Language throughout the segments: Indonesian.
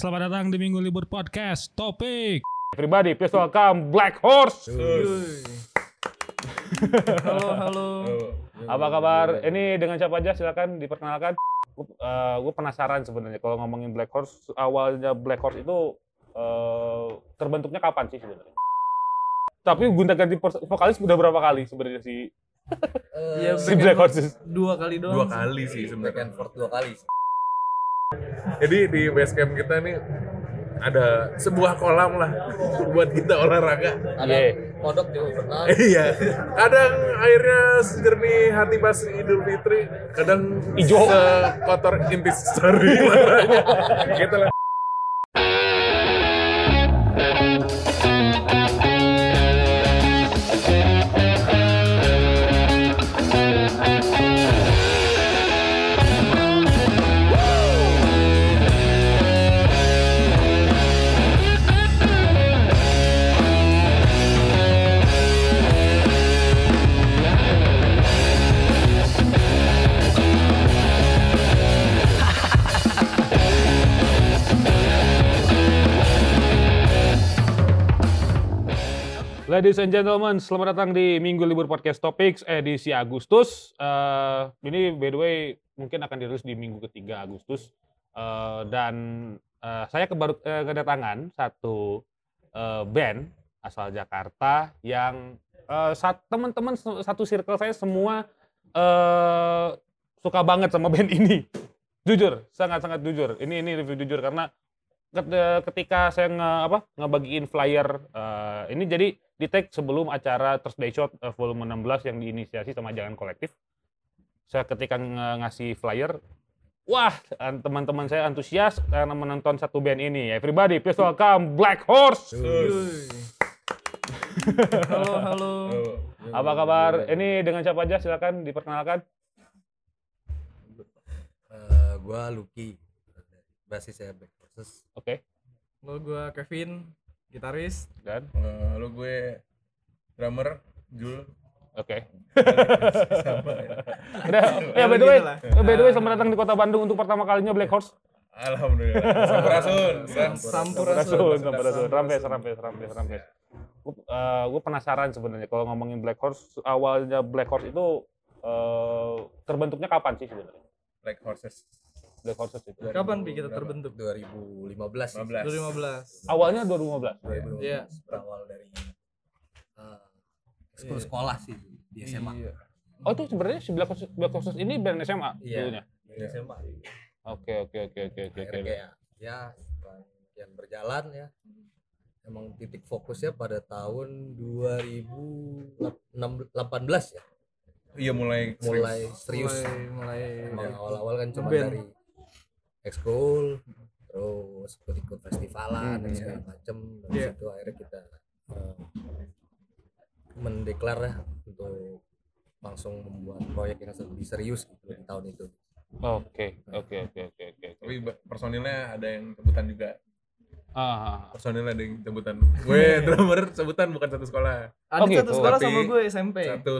selamat datang di Minggu Libur Podcast. Topik Everybody, please welcome Black Horse. Halo, halo. Apa kabar? Ini dengan siapa aja? Silakan diperkenalkan. Gue penasaran sebenarnya kalau ngomongin Black Horse, awalnya Black Horse itu eh, terbentuknya kapan sih sebenarnya? Tapi gonta ganti vokalis udah berapa kali sebenarnya si Iya, si Black Horses? Dua kali doang. dua kali sih sebenarnya. dua kali Jadi di base camp kita nih ada sebuah kolam lah buat kita olahraga. ada Iya. kodok juga pernah Iya. Kadang airnya sejernih hati pas Idul Fitri, kadang Ijo. kotor intisari. gitu lah. Ladies and gentlemen, selamat datang di Minggu Libur Podcast Topics edisi Agustus. Eh, ini by the way mungkin akan dirilis di minggu ketiga Agustus. Eh, dan eh, saya kebaru eh, kedatangan satu eh, band asal Jakarta yang sat- teman-teman satu circle saya semua eh, suka banget sama band ini. Jujur, sangat-sangat jujur. Ini ini review jujur karena ketika saya nge apa ngebagiin flyer eh, ini jadi di tag sebelum acara Thursday Shot eh, volume 16 yang diinisiasi sama Jangan Kolektif. Saya ketika nge- ngasih flyer, wah an- teman-teman saya antusias karena menonton satu band ini. Everybody, please welcome Black Horse. Halo, halo. Apa kabar? Ini dengan siapa aja? Silakan diperkenalkan. Eh, gua Lucky basis saya back Oke. Halo, gua Kevin, gitaris. Dan Eh, Lalu gue drummer Jul. oke. Sama ya. Udah, ya by the way, lah. by the way selamat datang di Kota Bandung untuk pertama kalinya Black Horse. Alhamdulillah. Sampurasun. Sam. Sampurasun. Sampurasun, Sampurasun. Rampes, rampes, rampes, rampes. Gue penasaran sebenarnya kalau ngomongin Black Horse, awalnya Black Horse itu eh, terbentuknya kapan sih sebenarnya? Black Horses. Black Horses itu. Kapan Pi kita terbentuk? 2015 sih. 15. 2015. Awalnya 2015. 2015 Iya. berawal dari eh, ekskul sekolah sih di SMA Iya. Oh itu sebenarnya si Black Horses, Black Horses ini band SMA Iya. dulunya. di SMA Oke oke oke oke oke. kayak ya yang berjalan ya emang titik fokusnya pada tahun 2018 ya Iya mulai mulai serius Mulai, mulai. awal-awal kan cuma dari ekskul terus ikut-ikut festivalan dan Hmm, segala iya. macem dari Iya. situ akhirnya kita eh, mendeklar ya untuk langsung membuat proyek yang lebih serius gitu di tahun itu Oke oke oke oke oke. oke. Tapi personilnya ada yang sebutan juga. Ah, Personilnya ada yang sebutan. Gue drummer sebutan bukan satu sekolah. Oh, gitu. satu sekolah Tapi sama gue SMP. Satu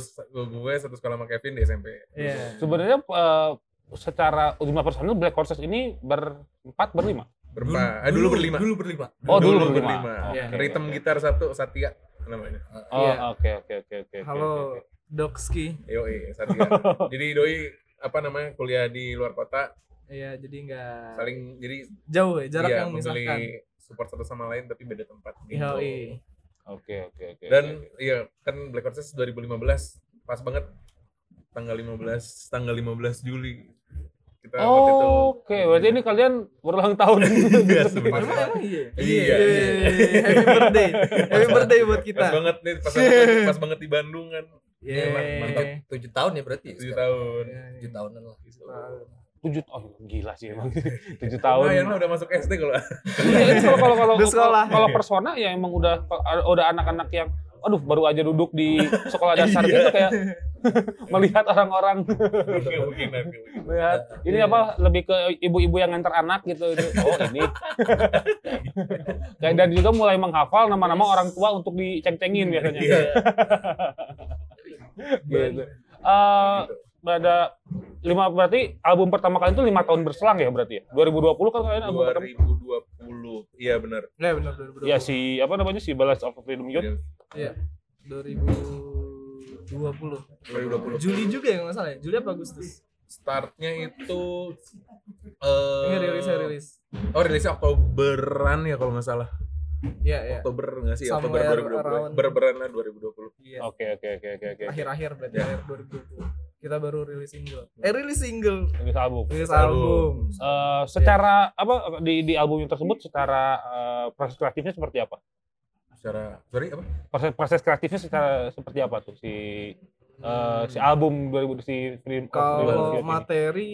gue satu sekolah sama Kevin di SMP. Iya. sebenarnya eh, secara jumlah personil Black Horses ini berempat berlima. Berempat. Ah, dulu berlima. dulu berlima Oh dulu, berlima. Iya. Oke, Rhythm oke. gitar satu Satya namanya. Oh Iya. oke oke oke oke. Halo, oke, oke. Dokski. Yoi, Satya. Jadi doi apa namanya kuliah di luar kota Iya, jadi nggak saling jadi jauh ya jarak iya, yang memisahkan. support satu sama lain tapi beda tempat gitu. Oke oke oke. Dan oke. iya kan Black Horses 2015 pas banget tanggal 15 tanggal 15 Juli kita waktu itu Oh, Oke, berarti ini kalian berulang tahun. Iya, Emang, sebenarnya. emang iya. Iya. Happy birthday. Happy birthday buat kita. Pas banget nih, pas banget, pas banget di Bandung kan. Yeay. mantap. tujuh tahun ya berarti 7 tahun. Iya, iya. tujuh tahunan lah Tujuh oh gila sih emang. Tujuh tahun. Lumayan lah udah masuk SD kalau. Iya, kalau kalau kalau persona ya emang udah udah anak-anak yang aduh baru aja duduk di sekolah dasar gitu kayak melihat orang-orang. Melihat ini apa lebih ke ibu-ibu yang ngantar anak gitu oh ini. Kayak dan juga mulai menghafal nama-nama orang tua untuk diceng-cengin biasanya. Iya. gitu. Eh, ada lima berarti album pertama kali itu lima tahun berselang ya berarti ya 2020 kan kalian album pertama 2020 Iya benar. Ya benar 2020. Ya si apa namanya si Balance of Freedom Youth. Iya. 2020. 2020. Juli juga ya nggak salah ya? Juli apa Agustus? Startnya itu eh Ini rilisnya rilis. Oh rilisnya Oktoberan ya kalau nggak salah. Iya, iya. Oktober nggak sih? Oktober Somewhere 2020. around- Berberan lah 2020. Iya. Oke oke oke oke oke. Akhir-akhir berarti Ya. akhir 2020. Kita baru rilis single. Eh rilis single. Ini album. Rilis Album. album. Eh, secara apa di di album tersebut secara eh, proses kreatifnya seperti apa? Secara sorry apa? Proses proses kreatifnya secara seperti apa tuh si eh, si album 2000 si Freedom Kalau materi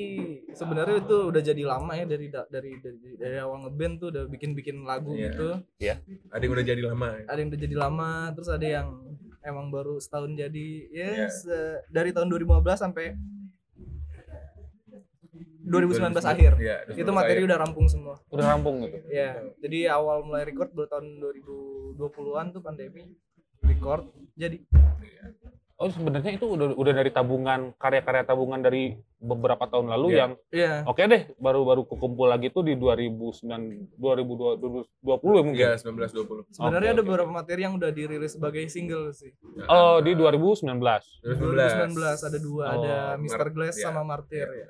sebenarnya itu udah jadi lama ya dari da- dari dari, dari awal ngeband tuh udah bikin-bikin lagu Iya. gitu. Ada yang udah jadi lama. ya? Ada yang udah jadi lama, terus ada yang emang baru setahun jadi. Iya. Ya se- dari tahun 2015 sampai 2019 akhir. Iya, Itu materi udah rampung semua. udah rampung gitu. Ya, jadi awal mulai record baru tahun 2020-an tuh pandemi record jadi Oh sebenarnya itu udah udah dari tabungan karya-karya tabungan dari beberapa tahun lalu Iya. yang Iya. oke deh baru-baru kekumpul lagi tuh di 2009 2020 2020 ya mungkin. Iya, 19 20. Sebenarnya Oke, ada oke. beberapa materi yang udah dirilis sebagai single sih. Oh di 2019. 2019 ada dua, Oh, ada Mr. Glass iya. sama Martyr ya.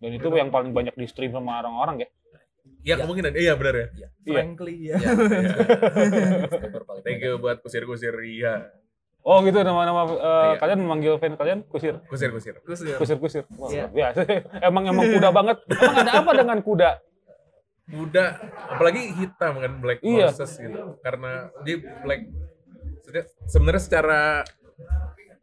Dan itu yang paling banyak di stream sama orang-orang ya. Iya, kemungkinan. Iya, benar ya. Iya. Frankly ya. Ya, paling Thank you buat kusir-kusir iya. Oh gitu nama-nama eh, Iya. kalian memanggil fan kalian kusir. Kusir-kusir. Terus ya. Kusir-kusir. Wah, Iya. luar biasa. emang emang kuda banget. Emang ada apa dengan kuda? Kuda, apalagi hitam kan black Iya. horses gitu. Karena dia sebenarnya- sebenarnya secara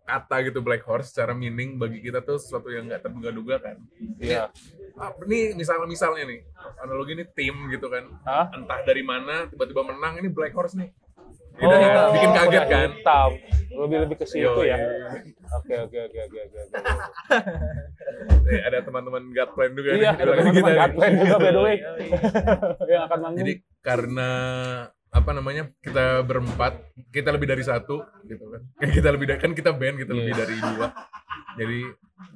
kata gitu black horse secara meaning bagi kita tuh sesuatu yang nggak terduga-duga kan. Iya. Ah, ini misalnya misalnya nih analogi ini tim gitu kan. Hah? Entah dari mana tiba-tiba menang ini black horse nih. Oh, Gitu kan, bikin kaget kan. Hitam. Lebih lebih ke situ ya. Oke oke oke oke oke. oke. Eh, ada teman-teman God Plan juga Iya, nih ada teman-teman nih. Gatland juga by the way yang akan manggung. Jadi karena apa namanya kita berempat kita lebih dari satu gitu kan Kayak kita lebih dari kan kita band kita Iya. lebih dari dua jadi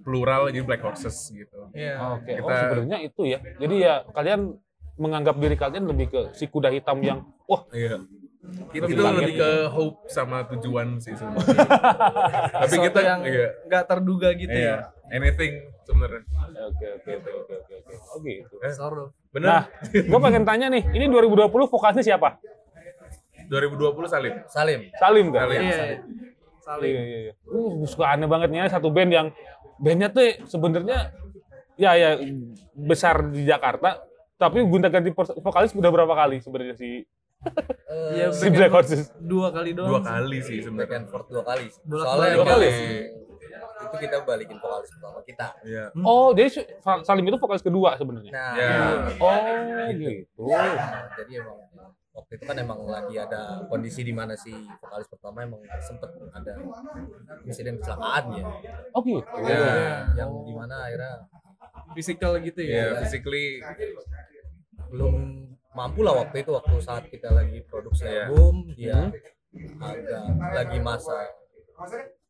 plural jadi black horses gitu Iya. Oke, oh Kita- sebenarnya itu ya. Jadi ya kalian menganggap diri kalian lebih ke si kuda hitam yang wah iya Lebih itu lebih gitu. ke hope sama tujuan sih sebenarnya tapi kita yang iya nggak terduga gitu iya ya. anything sebenarnya oke oke oke oke oke oke. Oh gitu. Eh, Sorry. Nah, benar gue pengen tanya nih, ini 2020 vokalisnya siapa? 2020 Salim Salim. Salim kan? Salim. Iya. Iya Saling. iya iya. Uh, suka aneh banget nih satu band yang bandnya tuh sebenarnya ya ya besar di Jakarta, tapi gonta-ganti pos- vokalis udah berapa kali sebenarnya si Iya, si back Black Horses? Dua kali doang. dua kali sih Back sebenarnya and forth dua kali. Bolak Soalnya. Dua kali? yang- itu kita balikin vokalis pertama kita. iya Oh, jadi si- Salim itu vokalis kedua sebenarnya. Nah, Ya. Oh, gitu. Nah, jadi emang waktu itu kan emang lagi ada kondisi di mana si vokalis pertama emang sempet ada insiden kecelakaan ya, Oh, gitu. ya yang di mana akhirnya Physical gitu ya ya. physically belum mampu lah waktu itu waktu saat kita lagi produksi Iya. album dia agak lagi masa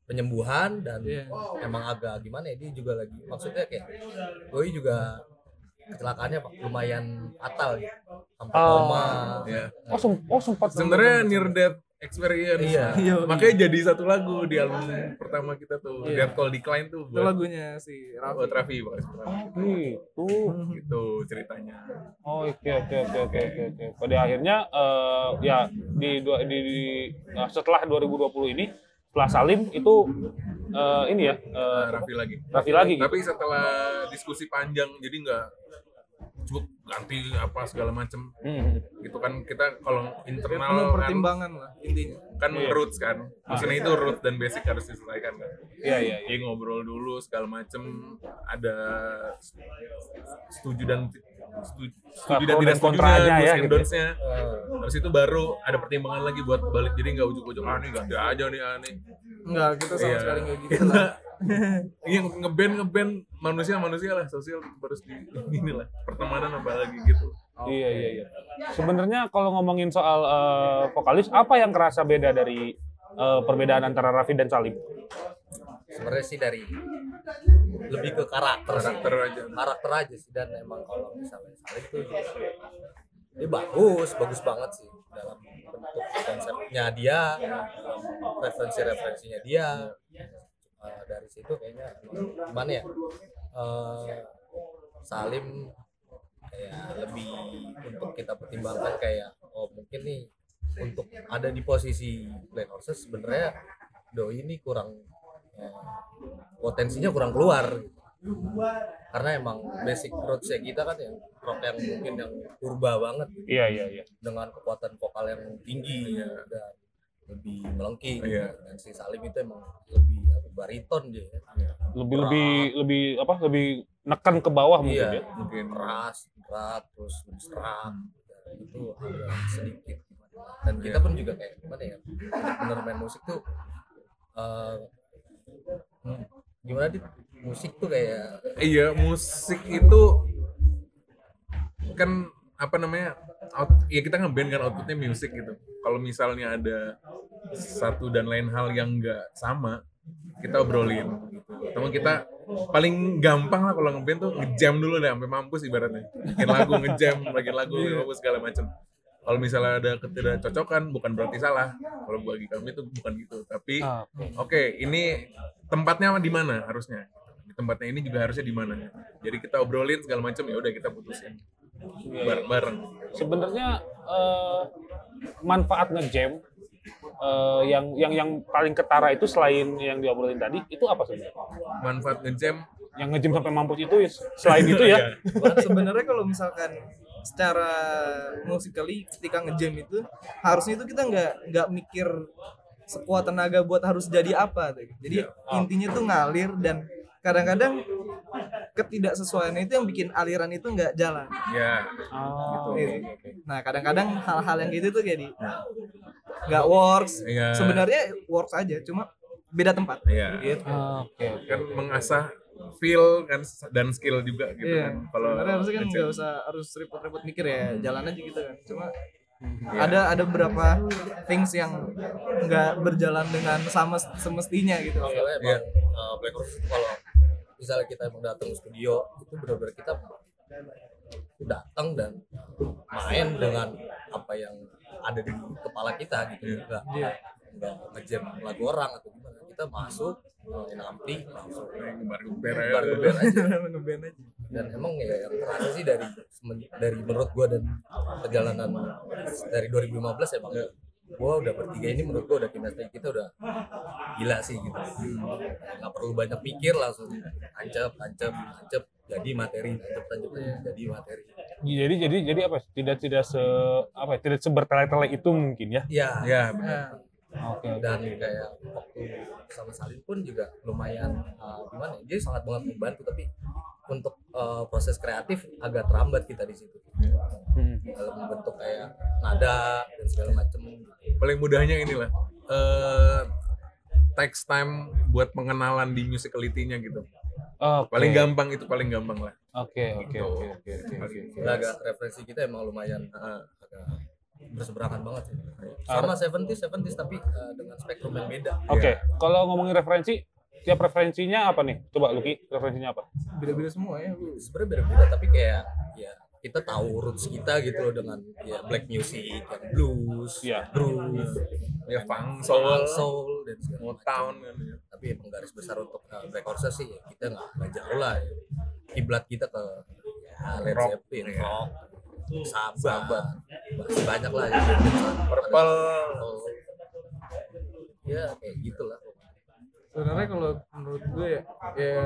penyembuhan dan Iya. emang agak gimana ya dia juga lagi maksudnya kayak Doi juga kecelakaannya Pak, lumayan fatal gitu sampai Oh. koma ya Oh, sem- oh sempat sebenarnya near death experience Iya. Iya. makanya jadi satu lagu di album pertama kita tuh Iya. Death Call Decline tuh Itu buat, lagunya si buat Raffi. Raffi Pak, pertama. Oh, gitu. gitu ceritanya Oh, oke oke oke oke oke oke. Pada akhirnya eh, ya di, dua- di, di- nah, setelah 2020 ini setelah Salim itu eh, ini ya eh, Nah, Raffi lagi Raffi lagi gitu. tapi setelah diskusi panjang jadi nggak cukup ganti apa segala macem Hmm. gitu kan kita kalau Ya, internal kan, pertimbangan lah intinya. kan Iya. roots kan maksudnya itu roots dan basic harus diselesaikan kan Iya iya. iya. jadi ngobrol dulu segala macem ada setuju dan setuju, setuju dan tidak kontranya ya, do's and gitu. don'ts-nya. Habis itu baru ada pertimbangan lagi buat balik jadi nggak ujuk-ujuk ah nih ganti aja nih ah nih Enggak, kita sama Iya. sekali enggak gitu lah. Iya ngeband ngeband manusia manusia lah sosial harus di ini lah pertemanan apa lagi gitu. Iya iya iya. Sebenarnya kalau ngomongin soal eh, vokalis apa yang kerasa beda dari eh, perbedaan antara Raffi dan Salim? sebenarnya sih dari lebih ke karakter sih. Karakter aja. karakter aja sih dan emang kalau misalnya saling tuh juga bagus bagus banget sih dalam bentuk konsepnya dia referensi-referensinya dia Eh, dari situ kayaknya gimana ya? Eh, Salim kayak lebih untuk kita pertimbangkan kayak oh mungkin nih untuk ada di posisi Black Horses sebenarnya doi ini kurang eh, potensinya kurang keluar. Karena emang basic rootsnya kita kan yang rock yang mungkin yang purba banget. Iya iya iya. dengan kekuatan vokal yang tinggi dan lebih melengking Iya. dan si Salim itu emang lebih apa, bariton dia ya. Lebih lebih lebih apa? Lebih nekan ke bawah mungkin iya ya. Mungkin. keras berat terus dan itu agak sedikit dan kita pun juga kayak gimana ya bener main musik tuh eh, hmm, gimana di musik tuh kayak Iya, musik itu kan apa namanya? Out, ya kita ngeband kan outputnya musik gitu. Kalau misalnya ada satu dan lain hal yang nggak sama, kita obrolin gitu. Kita paling gampang lah kalau ngeband tuh ngejam dulu deh sampai mampus ibaratnya. Bikin lagu ngejam, bikin lagu mampus segala macem. Kalau misalnya ada ketidakcocokan bukan berarti salah. Kalau bagi kami itu bukan gitu. Tapi Ah, Oke, ini tempatnya di mana harusnya? Di tempatnya ini juga harusnya di mana? Jadi kita obrolin segala macam ya udah kita putusin bareng-bareng. Sebenarnya eh, manfaat ngejam eh, yang yang yang paling ketara itu selain yang diobrolin tadi itu apa sebenarnya? Manfaat ngejam Yang ngejam sampai mampus itu ya, selain itu ya. sebenarnya kalau misalkan secara musikali ketika ngejam itu harusnya itu kita nggak nggak mikir sekuat tenaga buat harus jadi apa tuh. jadi intinya tuh ngalir dan kadang-kadang ketidaksesuaian itu yang bikin aliran itu nggak jalan ya Oh, Gitu. oke, oke, oke. nah kadang-kadang hal-hal yang gitu tuh jadi nggak works Iya. sebenarnya works aja cuma beda tempat ya gitu Ah, Oke, oke. kan mengasah feel kan dan skill juga gitu Iya. kan. Kalau Sebenarnya harusnya kan nggak usah harus repot-repot mikir ya, jalan aja gitu kan. Cuma Iya. ada ada beberapa things yang nggak berjalan dengan sama semestinya gitu. soalnya Iya. emang eh, Black itu kalau misalnya kita emang datang studio itu benar-benar kita datang dan main dengan apa yang ada di kepala kita gitu. Enggak enggak ngejam lagu orang atau gimana. Kita masuk main ampli langsung Gebar-geber ya. geber aja. Aja. dan emang ya yang terasa sih dari dari menurut gua dan perjalanan dari 2015 emang gua udah bertiga ini menurut gua udah kinerja kita udah gila sih gitu nggak perlu banyak mikir langsung tancap tancap tancap jadi materi tancap tancap jadi materi Jadi jadi jadi apa? Tidak tidak se apa? ya, Tidak sebertele-tele itu mungkin ya. ya Ya, benar. Oke. dan kayak waktu sama Salim pun juga lumayan uh, gimana ya, dia sangat banget membantu tapi untuk uh, proses kreatif agak terhambat kita di situ Hmm. dalam bentuk kayak nada dan segala macem Paling mudahnya inilah eh takes time buat pengenalan di musicality-nya gitu. Oke. Paling gampang itu paling gampang lah. Oke oke Gitu. oke oke agak referensi kita emang lumayan uh, agak berseberangan banget sih sama 70s 70s tapi uh, dengan spektrum yang beda Oke, kalau ngomongin referensi, tiap referensinya apa nih? Coba Luki, referensinya apa? beda-beda semua ya. sebenarnya beda-beda tapi kayak ya kita tahu roots kita gitu loh dengan ya black music yang blues Iya. groove Ya funk, soul soul, soul dan segala macam. Motown kan ya. tapi emang garis besar untuk uh, black horses sih ya, kita nggak nggak jauh lah ya. kiblat kita ke ya, Led Rock, Zeppelin iya. rock sahabat masih banyak lah ya Purple. Oh. ya kayak gitulah Sebenarnya kalau menurut gue ya, ya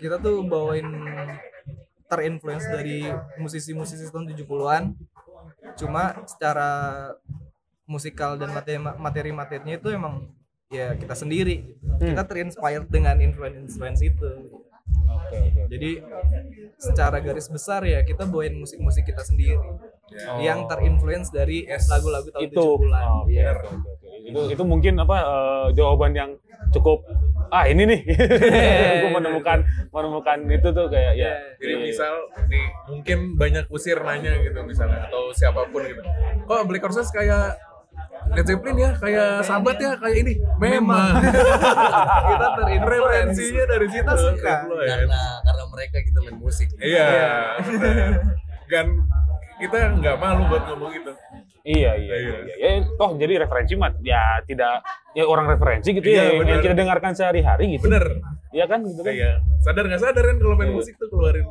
kita tuh bawain terinfluence dari musisi-musisi tahun 70-an. Cuma secara musikal dan materi materi-materinya itu emang ya kita sendiri. Kita terinspired dengan influence-influence itu. Jadi secara garis besar ya kita bawain musik-musik kita sendiri yang terinfluence dari lagu-lagu tahun Itu. 70-an. Oh, oke oke. Itu itu mungkin apa eh, jawaban yang cukup ah ini nih. Gue menemukan menemukan itu tuh kayak ya. Jadi iya, misal nih mungkin banyak usir nanya gitu misalnya atau siapa pun gitu. Kok Black Horses kayak Led Zeppelin ya, kayak Sahabat ya, kayak ini. Memang. kita terinfluence Referensinya dari situ. Kita suka. Karena karena mereka gitu main musik Iya. Dan kita nggak malu buat ngomong itu. Iya iya iya. iya. Ya, toh jadi referensi mah ya tidak ya orang referensi gitu Iya, ya yang bener. kita dengarkan sehari-hari gitu. Bener. Iya kan gitu kan. Kayak sadar nggak sadar kan kalau main Iya. musik tuh keluarin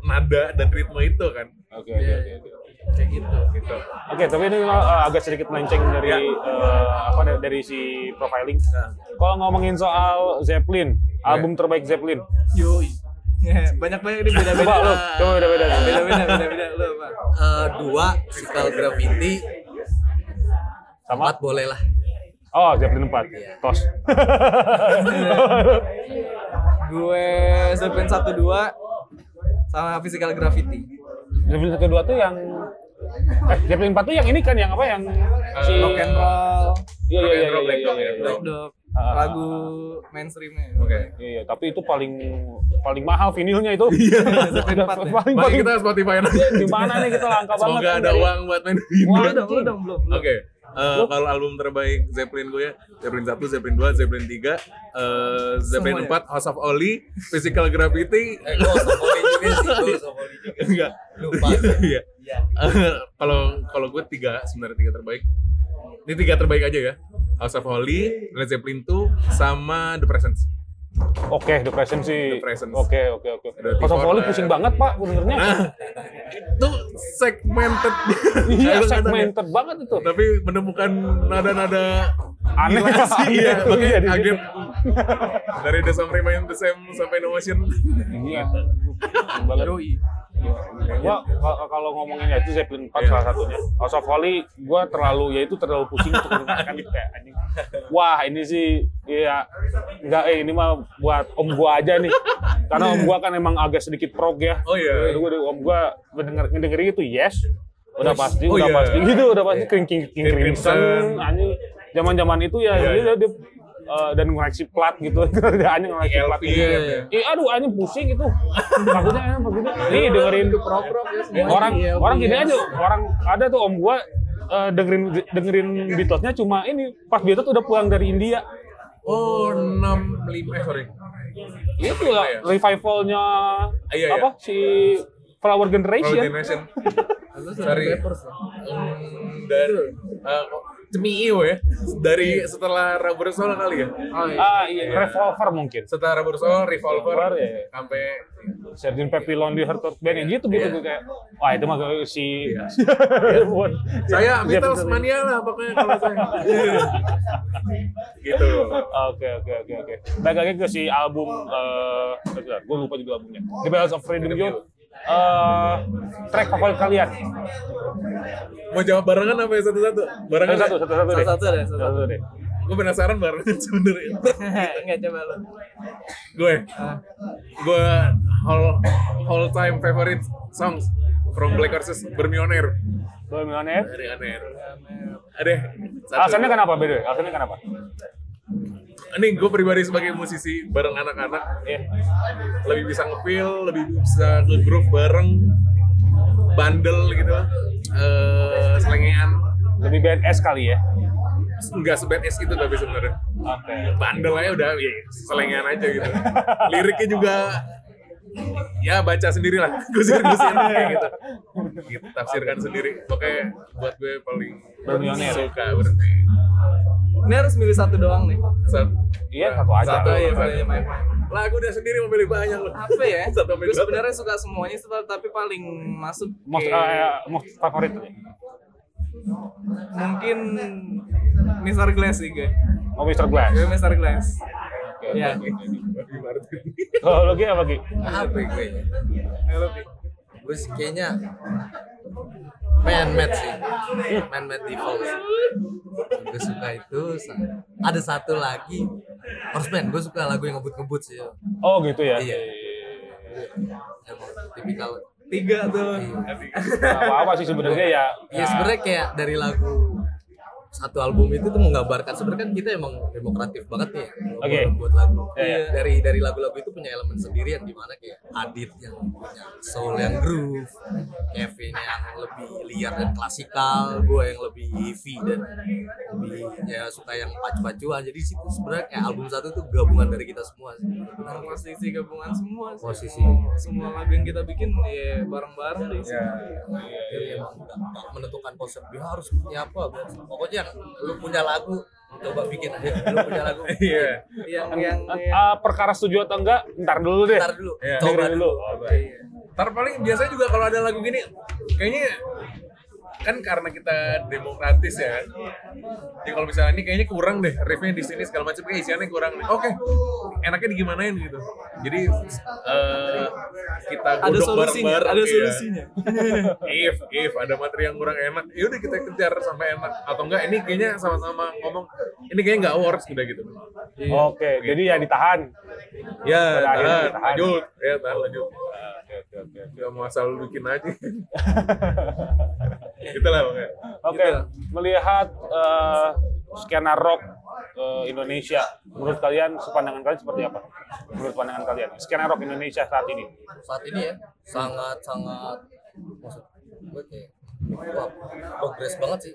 nada dan ritme itu kan. Oke oke oke. oke. kayak gitu Gitu. Oke, tapi ini uh, agak sedikit melenceng dari Ya. uh, apa da- dari si profiling. Nah, Kalau ngomongin soal Zeppelin, album terbaik Zeppelin. yoi banyak banyak ini beda beda Coba lu, coba beda-beda. beda beda beda beda lu apa Eh, dua physical graffiti Sama? empat boleh lah Oh, Zeppelin 4. Iya. Tos. gue Zeppelin satu dua sama physical graffiti Zeppelin 1 2 tuh yang eh Zeppelin 4 tuh yang ini kan yang apa yang si rock and roll Iya iya Rock and iya roll, iya, Black iya, Dog iya, ya. iya. Ah. lagu mainstreamnya Oke. Iya, iya, tapi itu paling paling mahal vinilnya itu. Iya. Zeppelin 4 ya. paling Mari paling kita Spotify nanti. di mana nih kita langka banget. Semoga kan ada dari- uang buat main Wah, dong lu dong belum Oke. eh, kalau album terbaik Zeppelin gue ya Zeppelin 1, Zeppelin 2, Zeppelin 3, eh, Zeppelin Semua 4, House of Oli, Physical Gravity, eh sopoli juga sih gue sopoli juga enggak. lupa Iya. Iya. Eh, Kalau kalau gue tiga sebenarnya tiga terbaik. Ini tiga terbaik aja ya. House of Holy, Led Zeppelin 2, sama The Presence. Oke, The Presence sih. The Presence. Oke, oke, oke. House of T4 Holy pusing banget, Pak, sebenarnya. Nah, itu segmented. Iya, ya. segmented banget itu. Tapi menemukan nada-nada Aneh gila sih. Iya, itu, makanya iya, kaget. situ. Dari The Song Remain the Same sampai No Motion. Iya. banget. Gua kalau- ngomongin itu Zeppelin 4 salah satunya. House of Holy gua terlalu ya itu terlalu pusing untuk mendengarkan gitu kayak anjing. Wah, ini sih ya enggak eh ini mah buat om gua aja nih. Karena om gua kan emang agak sedikit prog ya. Oh iya. Jadi gua om gua mendengar ngedengerin itu yes. Udah pasti, Oh udah iya. pasti gitu, udah pasti King King King King Crimson anjing. Zaman-zaman itu ya Iya, dia, dia eh, dan ngoleksi plat gitu. Dia anjing ngoleksi plat. Gitu. iya, iya. Ih, aduh anjing pusing itu. Takutnya enak begitu. Nih dengerin orang orang gini aja orang ada tuh om gua eh, dengerin dengerin Beatlesnya cuma ini pas Beatles udah pulang dari India Oh, 6 5 eh sorry. itu ya? lah revivalnya iya, iya. apa si Flower Generation Generation. Lalu Sorry. Peppers ya. Hmm, Cemio ya. Dari setelah Rubber Soul kali ya. Oh iya. ah iya Revolver mungkin Setelah Rubber Soul, Revolver, Revolver, ya. sampai Sgt. Pepper Lonely Hearts Band yang gitu gitu Iya. tuh kayak wah itu mah si Iya. buat saya Beatles mania lah pokoknya kalau saya. gitu. Oke oke oke oke. Baik lagi ke si album eh gue lupa juga albumnya. The Bells of Freedom Yo. Eh track favorit kalian? Mau jawab barengan apa ya satu-satu? Barengan Satu satu satu deh. Satu-satu deh, satu. Satu deh. Gue penasaran barengan sebenernya. Enggak coba lu. gue, gue all all time favorite songs from Black Horses Bermioner dari Aner. Ada. Alasannya kenapa beda? Alasannya kenapa? Ini gue pribadi sebagai musisi bareng anak-anak Iya. lebih bisa nge-feel, lebih bisa nge-groove bareng, bandel gitu, eh selengean. Lebih BNS kali ya. Nggak sebad es itu tapi sebenarnya Oke. bandel aja udah ya, selengean aja gitu. Liriknya juga ya baca sendiri lah, gusir-gusir kayak gitu. gitu. Tafsirkan sendiri. Pokoknya buat gue paling Bermioner. suka berarti. Ini harus milih satu doang nih. Satu, Iya satu aja. Satu, ya, satu. pilih main. Lagu dia sendiri mau pilih banyak loh. Apa ya? Satu Gue sebenarnya suka semuanya sih, tapi paling masuk Most, ke eh, most favorit. mungkin Mr. Glass sih gue. Oh Mr. Glass. Gue Mr. Glass. Oke, Iya. Kalau lo apa Ki? apa gue Halo, Pi. Gue sih kayaknya man made sih man made default sih. gue suka itu ada satu lagi horseman gue suka lagu yang ngebut-ngebut sih Oh gitu ya. Iya. emang tipikal Tiga tuh. Gak apa-apa sih sebenarnya ya. ya sebenarnya kayak dari lagu satu album itu tuh menggambarkan sebenarnya kan kita emang demokratif banget nih ya Oke. buat lagu Iya, iya. dari dari lagu-lagu itu punya elemen sendiri yang di mana kayak Adit yang punya soul yang groove Kevin yang lebih liar dan klasikal gue yang lebih heavy dan lebih ya suka yang pacu-pacuan jadi situ sebenarnya kayak album satu tuh gabungan dari kita semua sih. Benar posisi gabungan semua sih. Posisi. semua lagu yang kita bikin ya bareng-bareng deh. Ya. Jadi emang nggak nggak menentukan konsep dia harus seperti apa pokoknya yang lu punya lagu coba bikin aja lu punya lagu Iya. Yang yang Ah, perkara setuju atau enggak, ntar dulu deh. ntar dulu Iya. coba dulu dulu. iya. Ntar paling biasanya juga kalau ada lagu gini, kayaknya kan karena kita demokratis ya. Jadi kalau misalnya ini kayaknya kurang deh, riffnya di sini segala macam kayak isiannya kurang nih. Oke, enaknya digimanain gitu. Jadi eh, kita ada solusinya, bareng-bareng. ada iya. solusinya. if if ada materi yang kurang enak, ya udah kita kejar sampai enak. Atau enggak ini kayaknya sama-sama ngomong ini kayaknya nggak works udah gitu. Oke, jadi ya ditahan. Ya, tahan, ditahan. lanjut. Ya, tahan lanjut. Oke. Gak mau asal bikin aja. Itulah pokoknya. Oke, melihat eh, skena rock eh, Indonesia, menurut kalian sepandangan kalian seperti apa? Menurut pandangan kalian, skena rock Indonesia saat ini? saat ini ya sangat sangat maksud gue kayak wah progres banget sih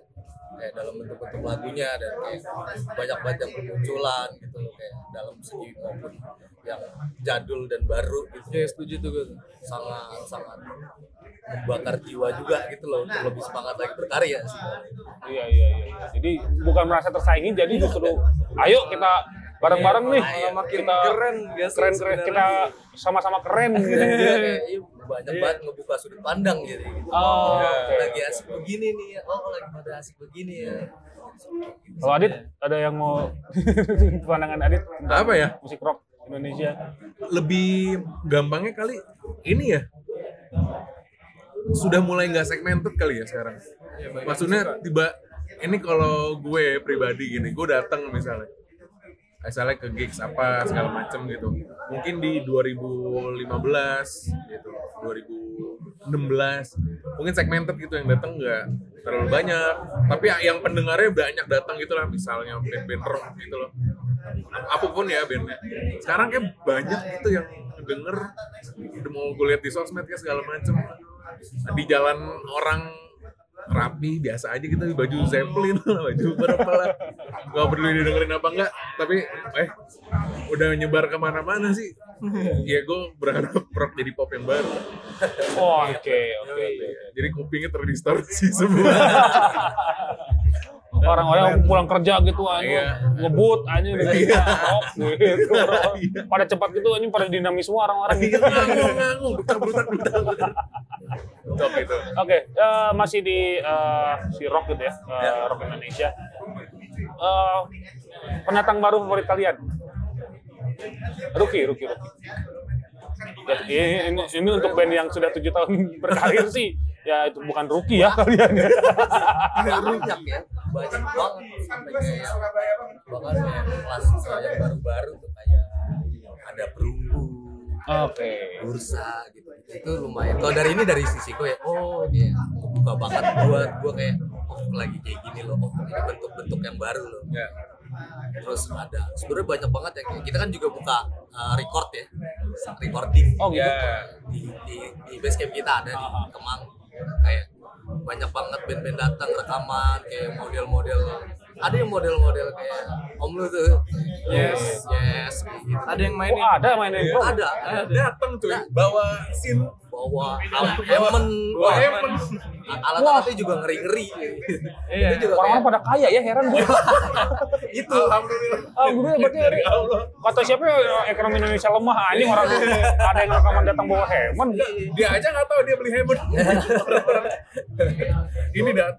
kayak dalam bentuk-bentuk lagunya dan kayak banyak banget yang bermunculan gitu loh kayak dalam segi maupun yang jadul dan baru gitu Ya setuju tuh gue. sangat sangat membakar jiwa juga gitu loh untuk lebih semangat lagi berkarya sih Iya, iya, iya. iya. Jadi bukan merasa tersaingi, jadi justru ayo kita bareng-bareng nih, Iya, makin kita keren sih keren, keren, kita sama-sama keren gitu. Iya, iya, banyak banget ngebuka sudut pandang jadi gitu. Oh, Ya, oke. lagi asik begini nih ya. oh lagi pada asik begini ya Kalau Adit, ada yang mau pandangan Adit tentang Apa ya? musik rock Indonesia? Lebih gampangnya kali ini ya. Sudah mulai nggak segmented kali ya sekarang. Maksudnya tiba ini kalau gue pribadi gini, gue datang misalnya. Misalnya ke gigs apa segala macem gitu. Mungkin di 2015 gitu 2016 mungkin segmented gitu yang datang nggak terlalu banyak. Tapi yang pendengarnya banyak datang gitu lah misalnya band-band rock gitu loh. Apa pun ya bandnya. Sekarang kayak banyak gitu yang denger. Udah mau gue lihat di sosmed kayak segala macem di jalan orang rapi biasa aja gitu baju Zeppelin lah baju berapa lah. Nggak peduli didengerin apa enggak tapi eh udah nyebar ke mana-mana sih. Ya gue berharap rock jadi pop yang baru. Oh, oke, oke. jadi kupingnya terdistorsi semua Orang-orang pulang kerja gitu aja Iya. ngebut aja gitu. Iya. rock gitu. Pada cepat gitu aja pada dinamis semua orang-orang gitu. nganggung Oke, eh, masih di eh, si rock gitu ya, eh, rock Indonesia. Eh, pendatang baru favorit kalian? Ruki, Ruki, Ruki. Ya, ini, ini, ini untuk band yang sudah tujuh tahun berkarir sih, ya itu bukan Ruki ya. Kalian. ya. banyak ya. Banyak banget sampai kayak bahkan kayak kelas yang baru-baru tuh kayak ada perunggu Oke. bursa gitu. Itu lumayan. Kalau dari ini dari sisi gue ya oh kayak buka banget buat gue kayak oh lagi kayak gini loh oh ini bentuk-bentuk yang baru loh. Ya. Terus ada sebenarnya banyak banget ya. Kita kan juga buka uh, record ya. Recording Oh gitu. ya di di, di base camp kita ada di Kemang kayak banyak banget band-band datang rekaman kayak model-model ada yang model-model kayak om lu tuh. Yes. Yes gitu. Ada yang Oh mainin. ada mainin bro. ada. Ada. Datang cuy bawa sin bawa alat Hammond bawa wah, Hammond alat-alatnya juga ngeri-ngeri. Iya. itu juga Orang-orang kayak pada kaya ya heran. Gue. itu. Alhamdulillah. Ah, gue berarti dari Allah. kata siapa ya? Ekonomi Indonesia lemah anjing orang ada yang rekaman datang bawa Hemen. dia aja nggak tahu dia beli Hammond ini dat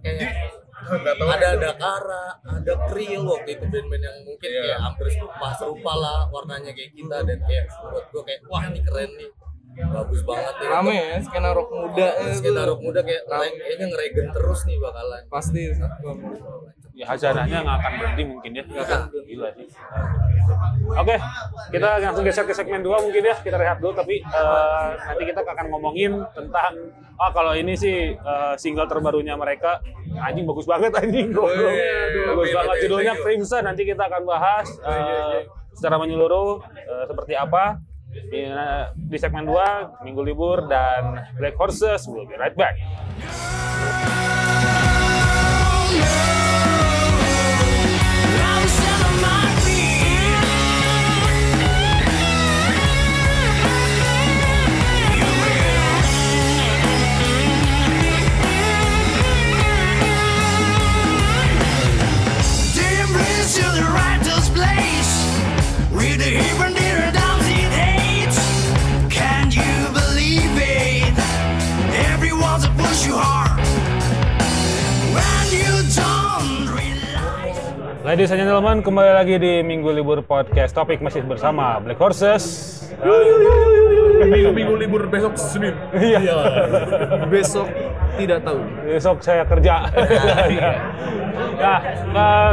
Tahu ada Dakara, ada Krill waktu itu band-band yang mungkin Iya. kayak hampir serupa serupa lah warnanya kayak kita dan kayak buat gue kayak wah ini keren nih bagus banget nih rame ya skena rock muda Terus kita rock muda kayak kayaknya ngeregen terus nih bakalan pasti Ya hasanahnya nggak akan berhenti mungkin ya. akan Gila sih. Oke, kita langsung geser ke segmen 2 mungkin ya. Kita rehat dulu tapi eh, nanti kita akan ngomongin tentang ah kalau ini sih eh, single terbarunya mereka anjing bagus banget anjing goblok. bagus banget judulnya. Crimson nanti kita akan bahas eh, secara menyeluruh eh, seperti apa di, segmen 2 minggu libur dan Black Horses we'll be right back. Ladies and gentlemen, kembali lagi di Minggu Libur Podcast. Topik masih bersama Black Horses. Minggu minggu libur besok Senin. Iya. besok tidak tahu Besok saya kerja. nah, eh,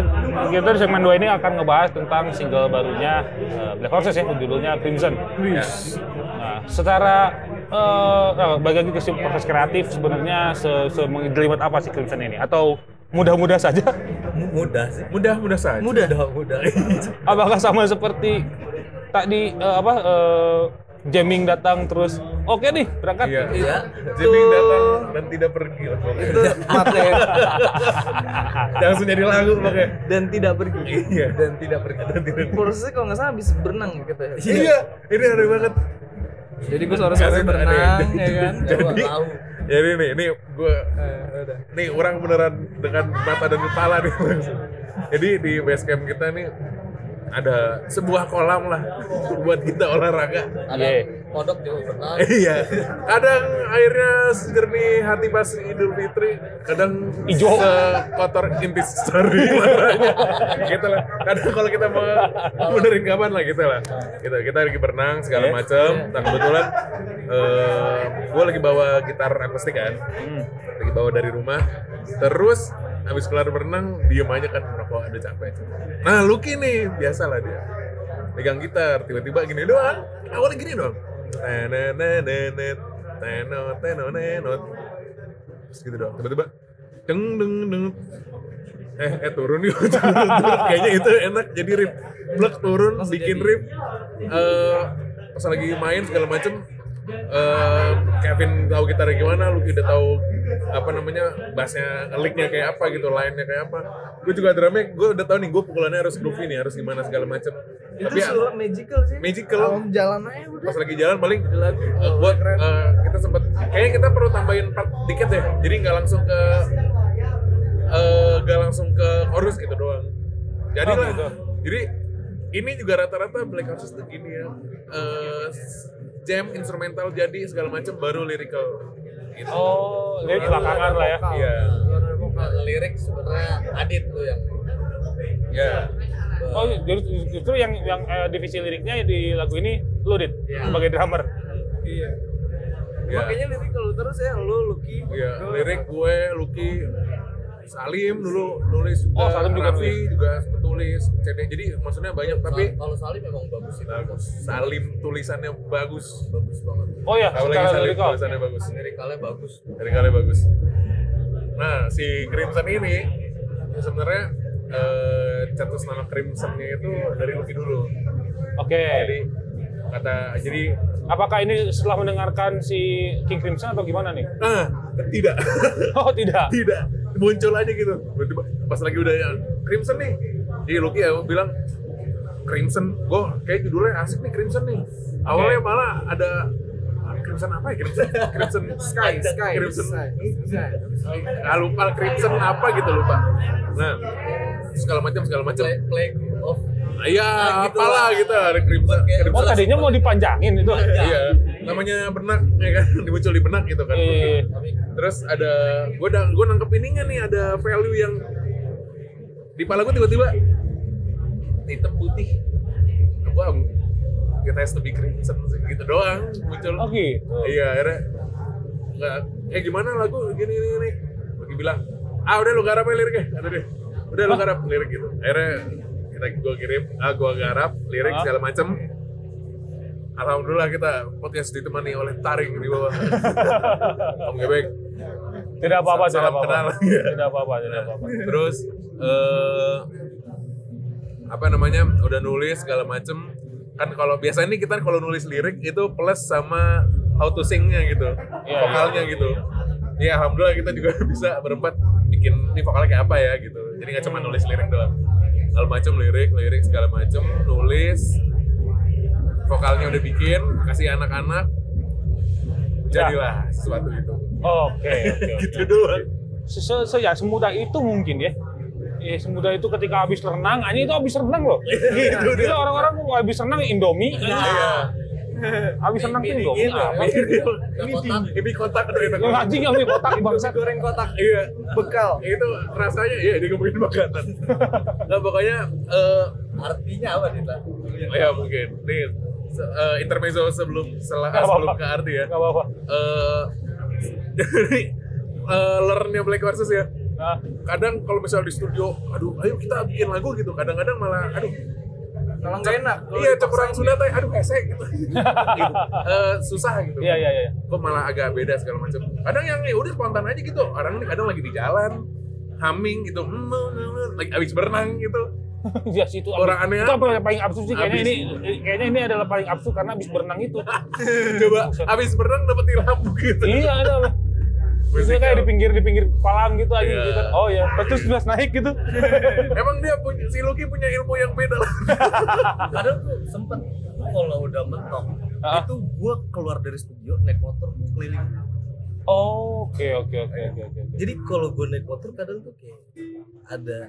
kita di segmen 2 ini akan ngebahas tentang single barunya eh, Black Horses ya, judulnya Crimson. Nah, secara eh, eh, bagi lagi ke proses kreatif sebenarnya se, se apa sih Crimson ini? Atau mudah-mudah saja? mudah sih Mudah mudah saja. mudah mudah mudah Apakah sama seperti tadi eh, apa eh, jamming datang terus oke nih berangkat? Iya. Iya. Jamming datang dan tidak pergi lah pokoknya. itu mate Langsung jadi lagu pakai. dan tidak pergi Iya. Dan tidak pergi. Dan tidak pergi. prosesnya kalau nggak salah habis berenang gitu ya Iya, ini aneh banget. jadi gue sore-sore berenang ya kan Jadi, Gua tahu. jadi nih, ini gue, Eh, udah. nih orang beneran dengan mata dan kepala nih. Jadi di base camp kita nih ada sebuah kolam lah buat kita olahraga. ada Iya. kodok juga pernah iya, kadang airnya sejernih hati pas Idul Fitri, kadang Ijo. kotor intisari gitu lah. Kadang kalau kita mau benerin kapan lah gitu lah. Gitu, kita lagi berenang segala Iya. macam. Dan kebetulan eh gue lagi bawa gitar akustik kan, Hmm. lagi bawa dari rumah. Terus habis kelar berenang diem aja kan merokok ada capek. Nah Lucky nih biasa lah dia pegang gitar tiba-tiba gini doang awalnya gini doang Tenenenenet, tenot tenonenot. terus gitu doang tiba-tiba deng deng deng eh eh turun yuk turun, turun. kayaknya itu enak jadi riff blek turun Langsung bikin jadi. riff Eh, pas lagi main segala macem eh, Kevin tahu gitarnya gimana, lu udah tahu apa namanya bassnya, licknya kayak apa gitu, line-nya kayak apa. Gue juga drumnya, gue udah tahu nih gue pukulannya harus groovy nih, harus gimana segala macem. itu Tapi ya, sulap magical sih Magical. Kalau jalan aja udah pas lagi jalan paling lagu eh, buat eh, kita sempat kayaknya kita perlu tambahin part dikit deh jadi nggak langsung ke eh nggak langsung ke chorus gitu doang jadi Oh, lah gitu. jadi ini juga rata-rata Black Horses tuh gini ya eh, jam instrumental jadi segala macam baru lyrical gitu. Oh, lirik belakangan lah ya. iya. lirik sebenarnya Adit tuh yang iya. Oh, justru, justru yang yang eh, divisi liriknya di lagu ini lu dit? Sebagai drummer. iya. Iya. makanya lirik kalau terus ya lu Lucky Iya, lirik gue, Lucky, Salim dulu nulis juga, Oh, Salim juga Raffi nulis. juga tulis, CD. Jadi maksudnya banyak tapi kalau Salim memang bagus sih bagus. Salim tulisannya bagus. bagus banget Oh ya, Apalagi secara Salim lirikal. tulisannya bagus. lirikalnya bagus Dari kali bagus. Nah, si Crimson ini sebenarnya eh, cetus nama Crimsonnya itu dari Lucky dulu. Oke. Jadi kata jadi Apakah ini setelah mendengarkan si King Crimson atau gimana nih? ah tidak Oh, tidak. tidak muncul aja gitu. Pas lagi udah ya, Crimson nih. Jadi Lucky ya bilang Crimson gue kayak judulnya asik nih Crimson nih. Awalnya malah ada Crimson apa ya Crimson? Crimson Sky Sky Crimson. Sky Sky. ah, lupa Crimson apa gitu lupa. Nah segala macam segala macam. Play, play of iya Ah, gitu apalah lah. gitu ada Crimson Kayak- Oh, Crimson tadinya mau dipanjangin itu. iya namanya benak ya kan? Dimuncul di benak gitu kan. Iya. tapi terus ada gue udah gue nangkep ininya nih ada value yang di kepala gue tiba-tiba hitam putih It has to be crimson gitu doang muncul. Oh gitu. Iya, akhirnya nggak, eh gimana lagu gini gini gini. Bagi bilang, ah udah lu garap aja liriknya, ada deh. Udah lu garap lirik gitu. Akhirnya kita gua kirim, ah gua garap lirik segala macem. Alhamdulillah kita podcast ditemani oleh Taring di bawah. Om Gebek. Tidak apa-apa, tidak Salam apa-apa. kenal. Tidak apa-apa, tidak apa-apa. Terus eh apa namanya udah nulis segala macem kan kalau biasanya nih kita kalau nulis lirik itu plus sama how to singnya gitu Iya, vokalnya gitu ya alhamdulillah kita juga bisa berempat bikin ini vokalnya kayak apa ya gitu jadi nggak cuma nulis lirik doang segala macem lirik lirik segala macem nulis vokalnya udah bikin kasih anak-anak jadilah sesuatu itu Oke, oke. gitu doang Se, ya semudah itu mungkin ya. Ya, semudah itu ketika habis renang, ini itu habis renang loh. Gitu Jadi dia. orang-orang mau habis renang Indomie, iya habis renang tuh Indomie apa? ini ini kotak itu Yang anjing yang kotak bangsat. goreng kotak iya bekal itu rasanya iya dia ngomongin makanan nah pokoknya eh Artinya apa nih, Pak? ya mungkin nih se- eh, intermezzo sebelum setelah Nggak sebelum apa-apa. ke arti ya. Gak apa-apa. eh dari eh, learnnya Black versus ya. Nah, kadang kalau misalnya di studio aduh ayo kita bikin lagu gitu. Kadang-kadang malah aduh kalau nggak enak iya cekurang Sunda teh aduh hese gitu, gitu. Eh, susah gitu. Iya, iya, iya. kok malah agak beda segala macam. Kadang yang ya udah spontan aja gitu. Kadang kadang lagi di jalan humming gitu. Hmm, hmm, hmm, lagi abis berenang gitu Ya situ Orang aneh. Itu apa yang paling absurd sih kayaknya Abis. ini kayaknya ini adalah paling absurd karena habis berenang itu. coba abis berenang dapet lampu gitu iya, ada Musikal. kayak di pinggir di pinggir kolam gitu aja Iya. gitu. Oh ya, terus terus naik gitu. emang dia punya si Lucky punya ilmu yang beda lah Kadang tuh sempet kalau udah mentok, itu gua keluar dari studio naik motor gua keliling. Oh, oke oke oke oke oke. oke. Jadi kalau gua naik motor kadang tuh kayak ada